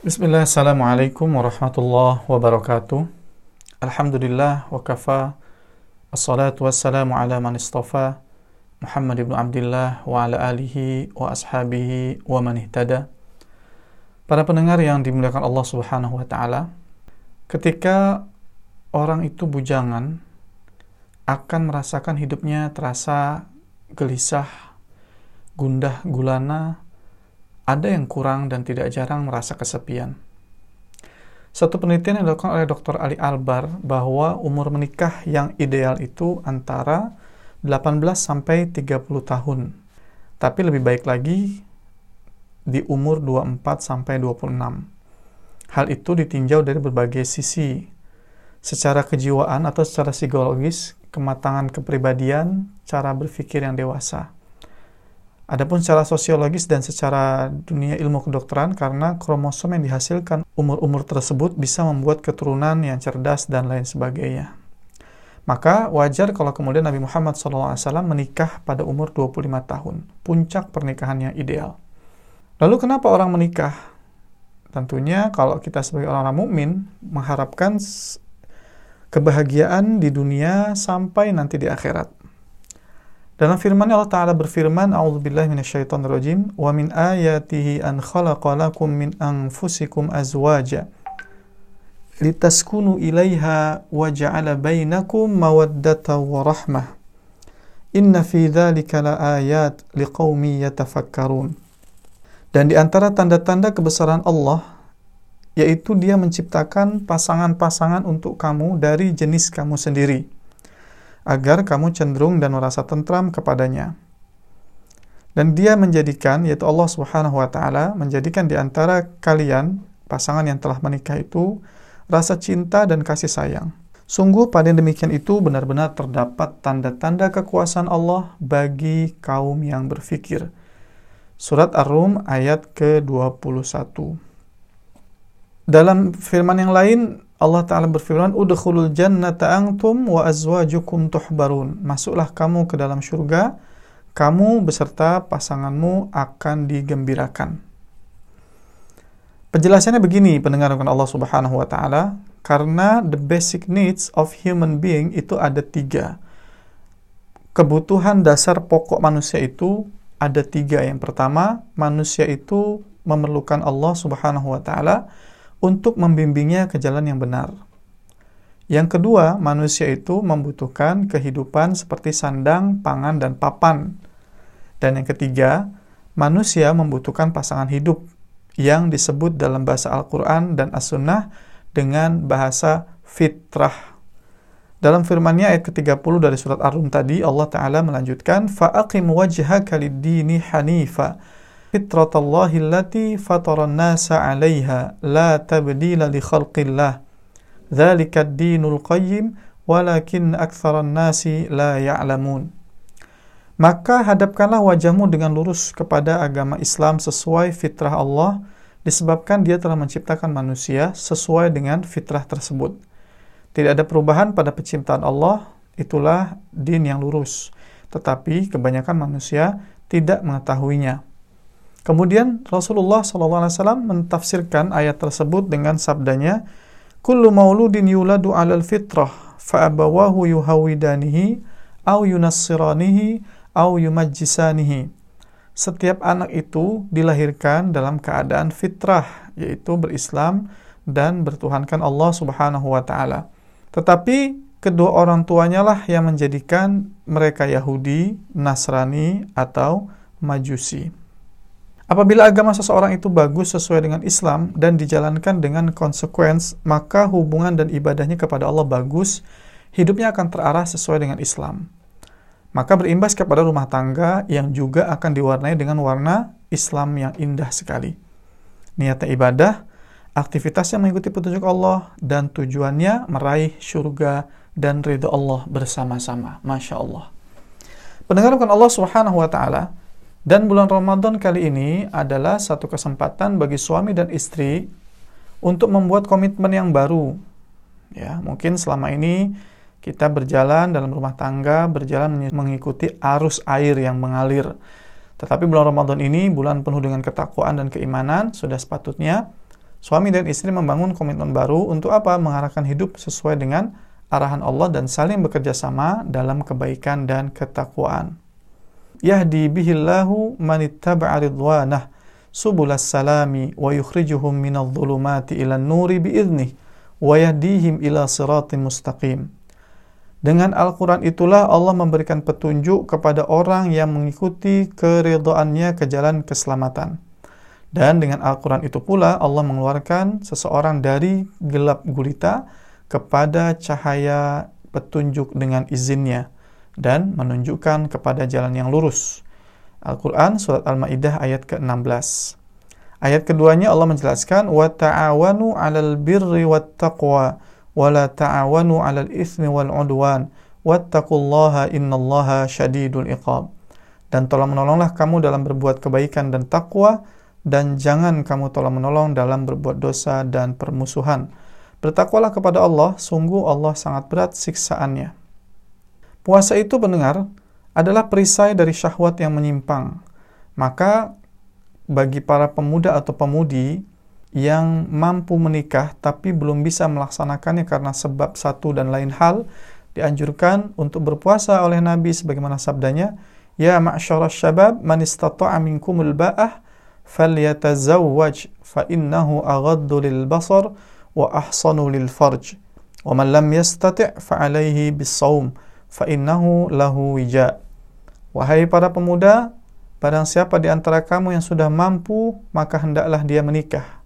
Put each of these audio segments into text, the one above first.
Bismillah, Assalamualaikum warahmatullahi wabarakatuh. Alhamdulillah wa kafa. Assalatu wassalamu ala man istafa. Muhammad ibn Abdullah wa ala alihi wa ashabihi wa man ihtada. Para pendengar yang dimuliakan Allah Subhanahu wa taala, ketika orang itu bujangan akan merasakan hidupnya terasa gelisah, gundah gulana, ada yang kurang dan tidak jarang merasa kesepian. Satu penelitian yang dilakukan oleh Dr. Ali Albar bahwa umur menikah yang ideal itu antara 18 sampai 30 tahun. Tapi lebih baik lagi di umur 24 sampai 26. Hal itu ditinjau dari berbagai sisi. Secara kejiwaan atau secara psikologis, kematangan kepribadian, cara berpikir yang dewasa. Adapun secara sosiologis dan secara dunia ilmu kedokteran karena kromosom yang dihasilkan umur-umur tersebut bisa membuat keturunan yang cerdas dan lain sebagainya. Maka wajar kalau kemudian Nabi Muhammad SAW menikah pada umur 25 tahun, puncak pernikahan yang ideal. Lalu kenapa orang menikah? Tentunya kalau kita sebagai orang-orang mukmin mengharapkan kebahagiaan di dunia sampai nanti di akhirat. Dalam firman Allah Ta'ala berfirman, A'udzubillahi minasyaitonirrajim, wa min ayatihi an khalaqalakum min anfusikum azwaja litaskunu ilaiha wa ja'ala bainakum mawaddata wa rahmah. Inna fi dzalika laayat liqaumi yatafakkarun. Dan di antara tanda-tanda kebesaran Allah yaitu Dia menciptakan pasangan-pasangan untuk kamu dari jenis kamu sendiri agar kamu cenderung dan merasa tentram kepadanya. Dan dia menjadikan, yaitu Allah Subhanahu wa Ta'ala, menjadikan di antara kalian, pasangan yang telah menikah itu, rasa cinta dan kasih sayang. Sungguh pada demikian itu benar-benar terdapat tanda-tanda kekuasaan Allah bagi kaum yang berfikir. Surat Ar-Rum ayat ke-21. Dalam firman yang lain, Allah Ta'ala berfirman, Udkhulul jannata antum wa azwajukum tuhbarun. Masuklah kamu ke dalam surga, kamu beserta pasanganmu akan digembirakan. Penjelasannya begini, pendengar Allah Subhanahu wa Ta'ala, karena the basic needs of human being itu ada tiga. Kebutuhan dasar pokok manusia itu ada tiga. Yang pertama, manusia itu memerlukan Allah Subhanahu wa Ta'ala untuk membimbingnya ke jalan yang benar. Yang kedua, manusia itu membutuhkan kehidupan seperti sandang, pangan, dan papan. Dan yang ketiga, manusia membutuhkan pasangan hidup yang disebut dalam bahasa Al-Quran dan As-Sunnah dengan bahasa fitrah. Dalam firmannya ayat ke-30 dari surat Ar-Rum tadi, Allah Ta'ala melanjutkan, فَأَقِمْ وَجْهَكَ لِلدِّينِ حَنِيفًا fitratallahi allati fataran nasa 'alaiha la tabdila li khalqillah. Dzalika ad-dinul qayyim walakin aktsaran nasi la ya'lamun. Maka hadapkanlah wajahmu dengan lurus kepada agama Islam sesuai fitrah Allah disebabkan dia telah menciptakan manusia sesuai dengan fitrah tersebut. Tidak ada perubahan pada penciptaan Allah itulah din yang lurus. Tetapi kebanyakan manusia tidak mengetahuinya. Kemudian Rasulullah SAW mentafsirkan ayat tersebut dengan sabdanya, Kullu mauludin yuladu alal fitrah, fa'abawahu yuhawidanihi, au yunassiranihi, au yumajjisanihi. Setiap anak itu dilahirkan dalam keadaan fitrah, yaitu berislam dan bertuhankan Allah Subhanahu wa taala. Tetapi kedua orang tuanya lah yang menjadikan mereka Yahudi, Nasrani atau Majusi. Apabila agama seseorang itu bagus sesuai dengan Islam dan dijalankan dengan konsekuens, maka hubungan dan ibadahnya kepada Allah bagus, hidupnya akan terarah sesuai dengan Islam. Maka berimbas kepada rumah tangga yang juga akan diwarnai dengan warna Islam yang indah sekali. Niatnya ibadah, aktivitasnya mengikuti petunjuk Allah, dan tujuannya meraih surga dan ridha Allah bersama-sama. Masya Allah. Pendengarkan Allah Subhanahu wa Ta'ala dan bulan Ramadan kali ini adalah satu kesempatan bagi suami dan istri untuk membuat komitmen yang baru. Ya, mungkin selama ini kita berjalan dalam rumah tangga, berjalan mengikuti arus air yang mengalir. Tetapi bulan Ramadan ini bulan penuh dengan ketakwaan dan keimanan, sudah sepatutnya Suami dan istri membangun komitmen baru untuk apa? Mengarahkan hidup sesuai dengan arahan Allah dan saling bekerja sama dalam kebaikan dan ketakwaan. Yahdi bihillahu man ittaba'a ridwanah subulas salami wa yukhrijuhum minadh dhulumati ila nuri biiznih wa yahdihim ila siratin mustaqim. Dengan Al-Quran itulah Allah memberikan petunjuk kepada orang yang mengikuti keridhaannya ke jalan keselamatan. Dan dengan Al-Quran itu pula Allah mengeluarkan seseorang dari gelap gulita kepada cahaya petunjuk dengan izinnya dan menunjukkan kepada jalan yang lurus. Al-Quran Surat Al-Ma'idah ayat ke-16 Ayat keduanya Allah menjelaskan wa ta'awanu 'alal birri wat taqwa ta'awanu 'alal itsmi wal 'udwan wattaqullaha innallaha syadidul iqab. Dan tolong menolonglah kamu dalam berbuat kebaikan dan takwa dan jangan kamu tolong menolong dalam berbuat dosa dan permusuhan. Bertakwalah kepada Allah, sungguh Allah sangat berat siksaannya. Puasa itu pendengar adalah perisai dari syahwat yang menyimpang. Maka bagi para pemuda atau pemudi yang mampu menikah tapi belum bisa melaksanakannya karena sebab satu dan lain hal, dianjurkan untuk berpuasa oleh Nabi sebagaimana sabdanya, Ya ma'syara syabab man istata'a minkumul ba'ah falyatazawwaj fa innahu aghaddu lil basar wa ahsanu lil farj wa man lam yastati' fa alaihi fa innahu lahu wija. Wahai para pemuda barang siapa di antara kamu yang sudah mampu maka hendaklah dia menikah.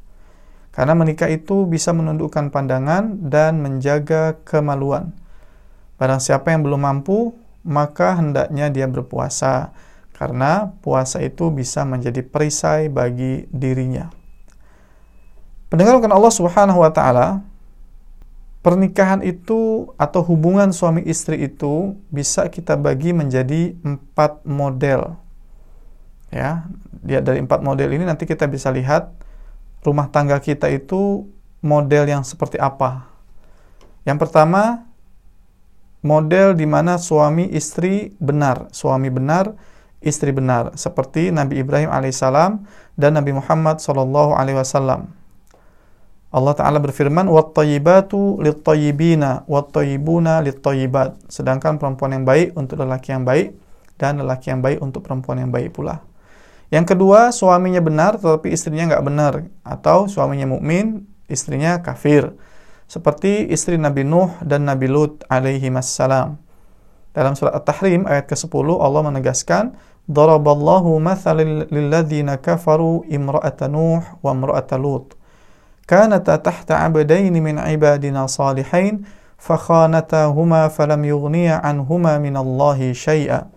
Karena menikah itu bisa menundukkan pandangan dan menjaga kemaluan. Barang siapa yang belum mampu maka hendaknya dia berpuasa karena puasa itu bisa menjadi perisai bagi dirinya. Pendengarkan Allah Subhanahu wa taala, pernikahan itu atau hubungan suami istri itu bisa kita bagi menjadi empat model. Ya, dia dari empat model ini nanti kita bisa lihat rumah tangga kita itu model yang seperti apa. Yang pertama, model di mana suami istri benar, suami benar, istri benar seperti Nabi Ibrahim alaihissalam dan Nabi Muhammad sallallahu alaihi wasallam. Allah Ta'ala berfirman, وَالطَّيِّبَاتُ لِلطَّيِّبِينَ وَالطَّيِّبُونَ لِلطَّيِّبَاتِ Sedangkan perempuan yang baik untuk lelaki yang baik, dan lelaki yang baik untuk perempuan yang baik pula. Yang kedua, suaminya benar tetapi istrinya nggak benar. Atau suaminya mukmin, istrinya kafir. Seperti istri Nabi Nuh dan Nabi Lut alaihi wassalam. Dalam surat At-Tahrim ayat ke-10 Allah menegaskan Daraballahu mathalil lilladzina kafaru imra'ata Nuh wa imra'ata Lut. Tahta abdaini min ibadina salihain fakhanatahuma falam yughniya anhuma min Allahi syai'a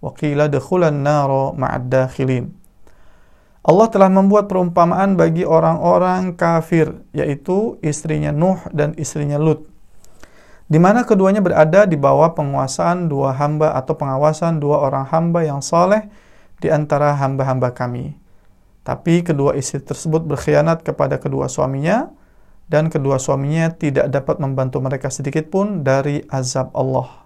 wa qila dakhulan nara ma'ad dakhilin. Allah telah membuat perumpamaan bagi orang-orang kafir, yaitu istrinya Nuh dan istrinya Lut di mana keduanya berada di bawah penguasaan dua hamba atau pengawasan dua orang hamba yang soleh di antara hamba-hamba kami. Tapi kedua istri tersebut berkhianat kepada kedua suaminya, dan kedua suaminya tidak dapat membantu mereka sedikit pun dari azab Allah.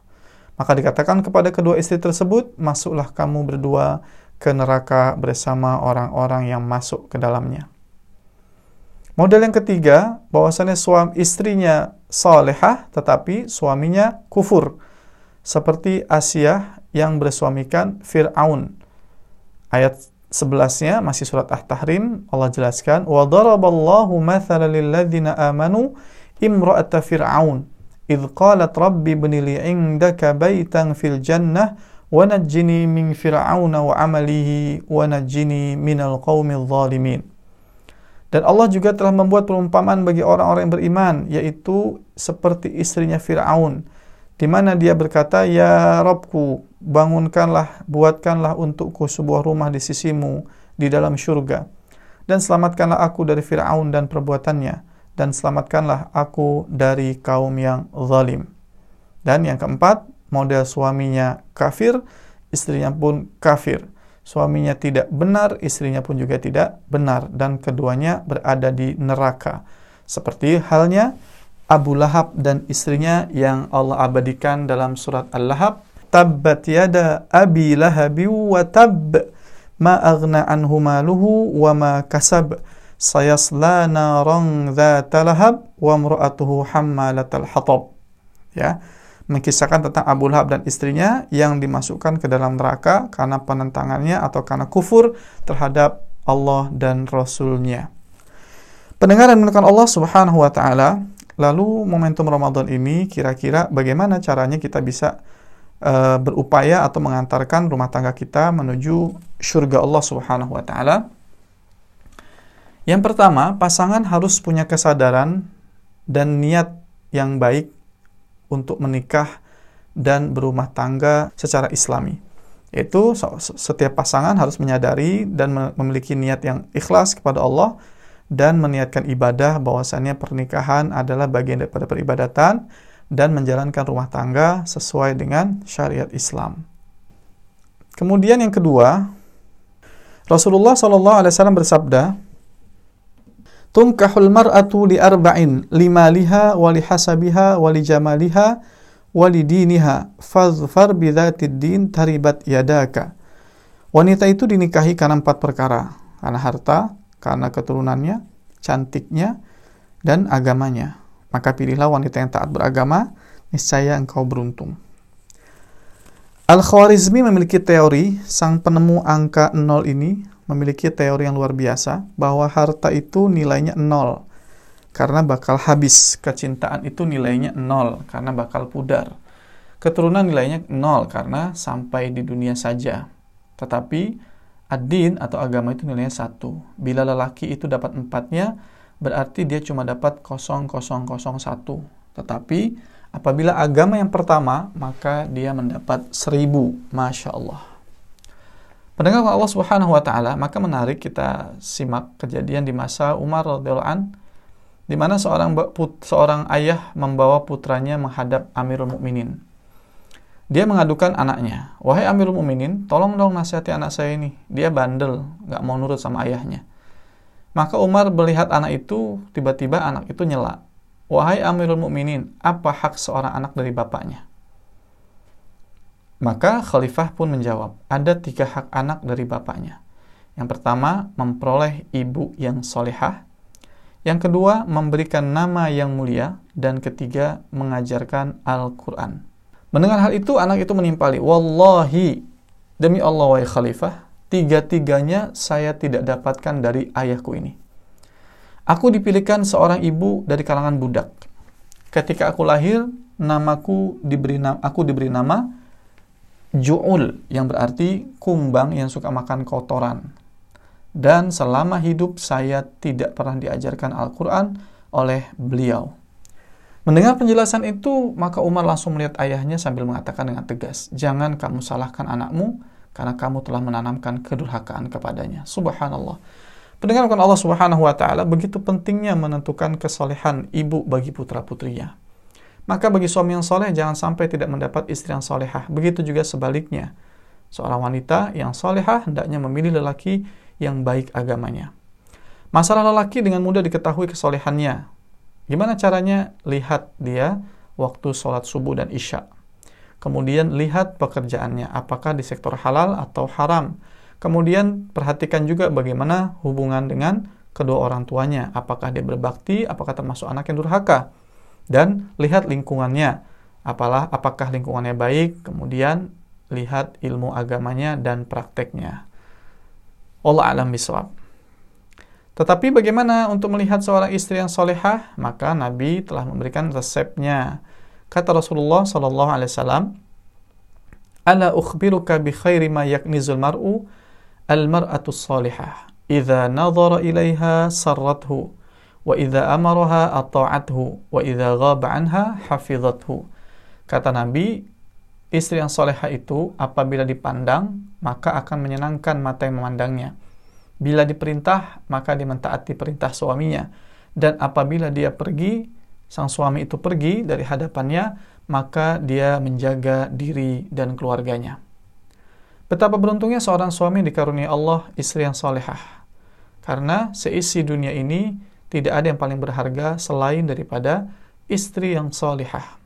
Maka dikatakan kepada kedua istri tersebut, masuklah kamu berdua ke neraka bersama orang-orang yang masuk ke dalamnya. Model yang ketiga, bahwasannya suami istrinya salehah tetapi suaminya kufur. Seperti Asia yang bersuamikan Fir'aun. Ayat 11-nya masih surat At-Tahrim Allah jelaskan wa daraballahu mathalan lil ladzina amanu imra'ata fir'aun idh qalat rabbi ibni li 'indaka baitan fil jannah wa najjini min fir'auna wa 'amalihi wa najjini minal qaumil zalimin. Dan Allah juga telah membuat perumpamaan bagi orang-orang yang beriman, yaitu seperti istrinya Fir'aun, di mana dia berkata, Ya Robku, bangunkanlah, buatkanlah untukku sebuah rumah di sisimu, di dalam syurga. Dan selamatkanlah aku dari Fir'aun dan perbuatannya, dan selamatkanlah aku dari kaum yang zalim. Dan yang keempat, model suaminya kafir, istrinya pun kafir suaminya tidak benar, istrinya pun juga tidak benar dan keduanya berada di neraka. Seperti halnya Abu Lahab dan istrinya yang Allah abadikan dalam surat Al-Lahab, Tabbat yada abi lahabi wa tab ma aghna anhu maluhu wa ma kasab sayasla narang dzata lahab wa imra'atuhu hammalatal hatab. Ya. Mengisahkan tentang Abu Lahab dan istrinya yang dimasukkan ke dalam neraka karena penentangannya atau karena kufur terhadap Allah dan Rasulnya. Pendengar dan menekan Allah Subhanahu wa taala, lalu momentum Ramadan ini kira-kira bagaimana caranya kita bisa uh, berupaya atau mengantarkan rumah tangga kita menuju surga Allah Subhanahu wa taala? Yang pertama, pasangan harus punya kesadaran dan niat yang baik untuk menikah dan berumah tangga secara islami. Yaitu setiap pasangan harus menyadari dan memiliki niat yang ikhlas kepada Allah dan meniatkan ibadah bahwasannya pernikahan adalah bagian daripada peribadatan dan menjalankan rumah tangga sesuai dengan syariat Islam. Kemudian yang kedua, Rasulullah SAW bersabda, tunkahul mar'atu li arba'in limaliha wa li hasabiha wa li jamaliha wa li diniha fadhfar bidzatid din taribat yadaka wanita itu dinikahi karena empat perkara karena harta karena keturunannya cantiknya dan agamanya maka pilihlah wanita yang taat beragama niscaya engkau beruntung Al-Khwarizmi memiliki teori sang penemu angka 0 ini memiliki teori yang luar biasa bahwa harta itu nilainya nol karena bakal habis. Kecintaan itu nilainya nol karena bakal pudar. Keturunan nilainya nol karena sampai di dunia saja. Tetapi adin atau agama itu nilainya satu. Bila lelaki itu dapat empatnya, berarti dia cuma dapat 0001. Tetapi apabila agama yang pertama, maka dia mendapat seribu. Masya Allah. Pendengar Allah Subhanahu wa taala, maka menarik kita simak kejadian di masa Umar radhiyallahu an di mana seorang seorang ayah membawa putranya menghadap Amirul Mukminin. Dia mengadukan anaknya, "Wahai Amirul Mukminin, tolong dong nasihati anak saya ini. Dia bandel, nggak mau nurut sama ayahnya." Maka Umar melihat anak itu, tiba-tiba anak itu nyela. "Wahai Amirul Mukminin, apa hak seorang anak dari bapaknya?" Maka khalifah pun menjawab, ada tiga hak anak dari bapaknya. Yang pertama, memperoleh ibu yang solehah. Yang kedua, memberikan nama yang mulia. Dan ketiga, mengajarkan Al-Quran. Mendengar hal itu, anak itu menimpali, Wallahi, demi Allah wa khalifah, tiga-tiganya saya tidak dapatkan dari ayahku ini. Aku dipilihkan seorang ibu dari kalangan budak. Ketika aku lahir, namaku diberi nama, aku diberi nama ju'ul yang berarti kumbang yang suka makan kotoran. Dan selama hidup saya tidak pernah diajarkan Al-Quran oleh beliau. Mendengar penjelasan itu, maka Umar langsung melihat ayahnya sambil mengatakan dengan tegas, Jangan kamu salahkan anakmu, karena kamu telah menanamkan kedurhakaan kepadanya. Subhanallah. Pendengar Allah Subhanahu wa taala begitu pentingnya menentukan kesolehan ibu bagi putra-putrinya. Maka bagi suami yang soleh jangan sampai tidak mendapat istri yang solehah. Begitu juga sebaliknya. Seorang wanita yang solehah hendaknya memilih lelaki yang baik agamanya. Masalah lelaki dengan mudah diketahui kesolehannya. Gimana caranya? Lihat dia waktu sholat subuh dan isya. Kemudian lihat pekerjaannya, apakah di sektor halal atau haram. Kemudian perhatikan juga bagaimana hubungan dengan kedua orang tuanya. Apakah dia berbakti, apakah termasuk anak yang durhaka dan lihat lingkungannya apalah apakah lingkungannya baik kemudian lihat ilmu agamanya dan prakteknya Allah alam bisawab tetapi bagaimana untuk melihat seorang istri yang solehah? Maka Nabi telah memberikan resepnya. Kata Rasulullah Sallallahu Alaihi Wasallam ala ukhbiruka bi khairi ma yaknizul mar'u? Al mar'atu salihah idza nadhara ilaiha sarrathu. Wa idza amaraha ata'athu. Wa idza ghaba anha hafizathu. Kata Nabi, istri yang soleha itu apabila dipandang maka akan menyenangkan mata yang memandangnya. Bila diperintah maka dia mentaati perintah suaminya dan apabila dia pergi sang suami itu pergi dari hadapannya maka dia menjaga diri dan keluarganya. Betapa beruntungnya seorang suami dikarunia Allah istri yang solehah. Karena seisi dunia ini tidak ada yang paling berharga selain daripada istri yang salihah.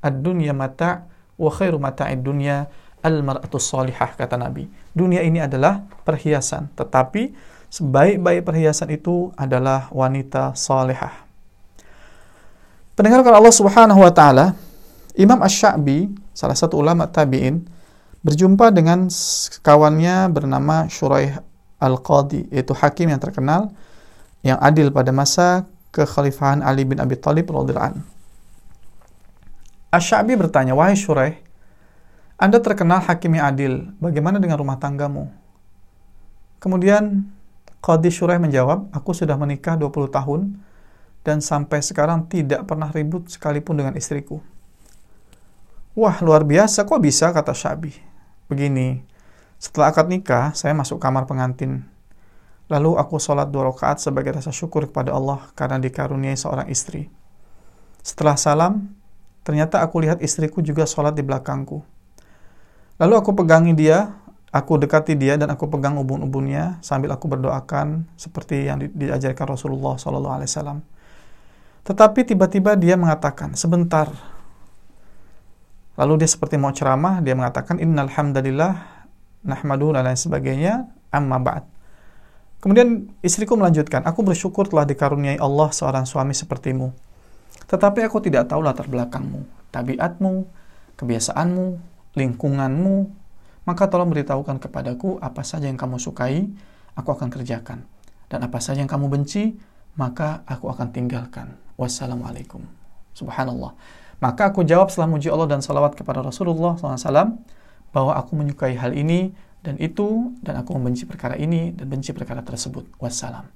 Ad-dunya mata' wa khairu mata'id dunya al-mar'atu salihah kata Nabi. Dunia ini adalah perhiasan, tetapi Sebaik-baik perhiasan itu adalah wanita salihah. Pendengar kalau Allah Subhanahu wa taala, Imam Asy-Sya'bi, salah satu ulama tabi'in, berjumpa dengan kawannya bernama Shuraih Al-Qadi, yaitu hakim yang terkenal yang adil pada masa kekhalifahan Ali bin Abi Thalib radhiyallahu anhu. Asy-Sya'bi bertanya, "Wahai Shuraih, Anda terkenal hakim yang adil, bagaimana dengan rumah tanggamu?" Kemudian Qadi Shuraih menjawab, "Aku sudah menikah 20 tahun dan sampai sekarang tidak pernah ribut sekalipun dengan istriku." Wah, luar biasa. Kok bisa? kata Syabi. Begini, setelah akad nikah, saya masuk kamar pengantin. Lalu aku sholat dua rakaat sebagai rasa syukur kepada Allah karena dikaruniai seorang istri. Setelah salam, ternyata aku lihat istriku juga sholat di belakangku. Lalu aku pegangi dia, Aku dekati dia dan aku pegang ubun-ubunnya sambil aku berdoakan seperti yang di diajarkan Rasulullah Sallallahu Alaihi Wasallam. Tetapi tiba-tiba dia mengatakan, sebentar. Lalu dia seperti mau ceramah, dia mengatakan, Innal hamdalillah, nahmadu dan lain sebagainya, amma ba'd. Kemudian istriku melanjutkan, aku bersyukur telah dikaruniai Allah seorang suami sepertimu. Tetapi aku tidak tahu latar belakangmu, tabiatmu, kebiasaanmu, lingkunganmu, maka tolong beritahukan kepadaku apa saja yang kamu sukai, aku akan kerjakan. Dan apa saja yang kamu benci, maka aku akan tinggalkan. Wassalamualaikum. Subhanallah. Maka aku jawab setelah muji Allah dan salawat kepada Rasulullah SAW, bahwa aku menyukai hal ini dan itu, dan aku membenci perkara ini dan benci perkara tersebut. Wassalam.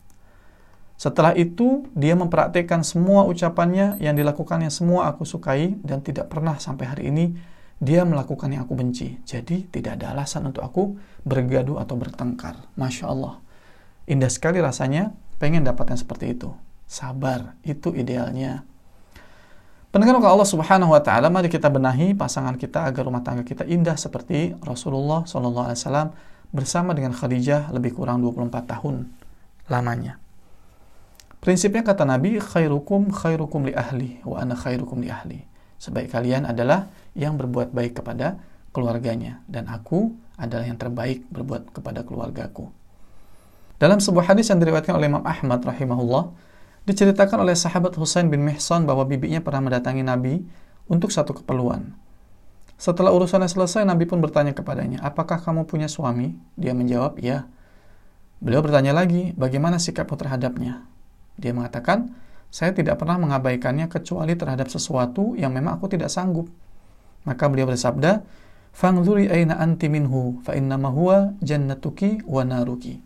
Setelah itu, dia mempraktekkan semua ucapannya yang dilakukannya semua aku sukai dan tidak pernah sampai hari ini dia melakukan yang aku benci. Jadi tidak ada alasan untuk aku bergaduh atau bertengkar. Masya Allah. Indah sekali rasanya pengen dapat yang seperti itu. Sabar, itu idealnya. Pendengar Allah Subhanahu wa taala, mari kita benahi pasangan kita agar rumah tangga kita indah seperti Rasulullah wasallam bersama dengan Khadijah lebih kurang 24 tahun lamanya. Prinsipnya kata Nabi, khairukum khairukum li ahli wa ana khairukum li ahli. Sebaik kalian adalah yang berbuat baik kepada keluarganya dan aku adalah yang terbaik berbuat kepada keluargaku. Dalam sebuah hadis yang diriwayatkan oleh Imam Ahmad rahimahullah, diceritakan oleh sahabat Husain bin Mihsan bahwa bibinya pernah mendatangi Nabi untuk satu keperluan. Setelah urusannya selesai, Nabi pun bertanya kepadanya, apakah kamu punya suami? Dia menjawab, ya. Beliau bertanya lagi, bagaimana sikapmu terhadapnya? Dia mengatakan, saya tidak pernah mengabaikannya kecuali terhadap sesuatu yang memang aku tidak sanggup. Maka beliau bersabda, "Fangzuri aina anti minhu fa innama huwa jannatuki wa naruki."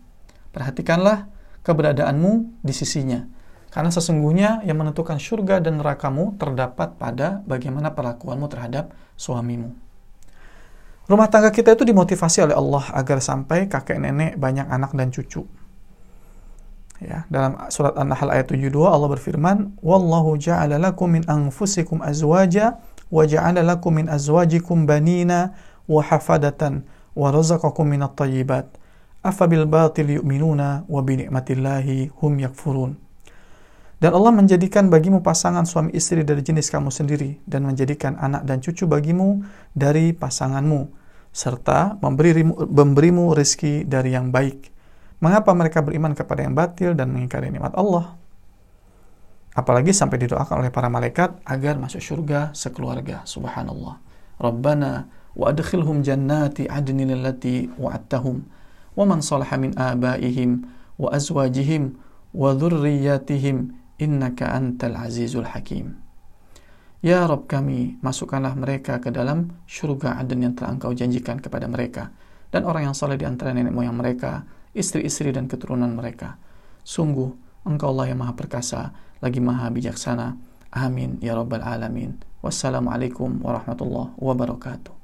Perhatikanlah keberadaanmu di sisinya. Karena sesungguhnya yang menentukan surga dan nerakamu terdapat pada bagaimana perlakuanmu terhadap suamimu. Rumah tangga kita itu dimotivasi oleh Allah agar sampai kakek nenek banyak anak dan cucu. Ya, dalam surat An-Nahl ayat 72 Allah berfirman, "Wallahu ja'ala lakum min anfusikum azwaja wa ja'ala lakum min azwajikum banina wa hafadatan wa razaqakum min at-tayyibat. Afabil batil yu'minuna wa bi ni'matillahi hum yakfurun." Dan Allah menjadikan bagimu pasangan suami istri dari jenis kamu sendiri dan menjadikan anak dan cucu bagimu dari pasanganmu serta memberi, memberimu rezeki dari yang baik Mengapa mereka beriman kepada yang batil dan mengingkari nikmat Allah? Apalagi sampai didoakan oleh para malaikat agar masuk surga sekeluarga. Subhanallah. Rabbana wa adkhilhum jannati adnin allati wa'adtahum wa man salaha min abaihim wa azwajihim wa dhurriyyatihim innaka antal azizul hakim. Ya Rabb kami, masukkanlah mereka ke dalam surga adn yang telah engkau janjikan kepada mereka dan orang yang saleh di antara nenek moyang mereka, istri-istri dan keturunan mereka. Sungguh, engkau Allah yang maha perkasa, lagi maha bijaksana. Amin ya rabbal alamin. Wassalamualaikum warahmatullahi wabarakatuh.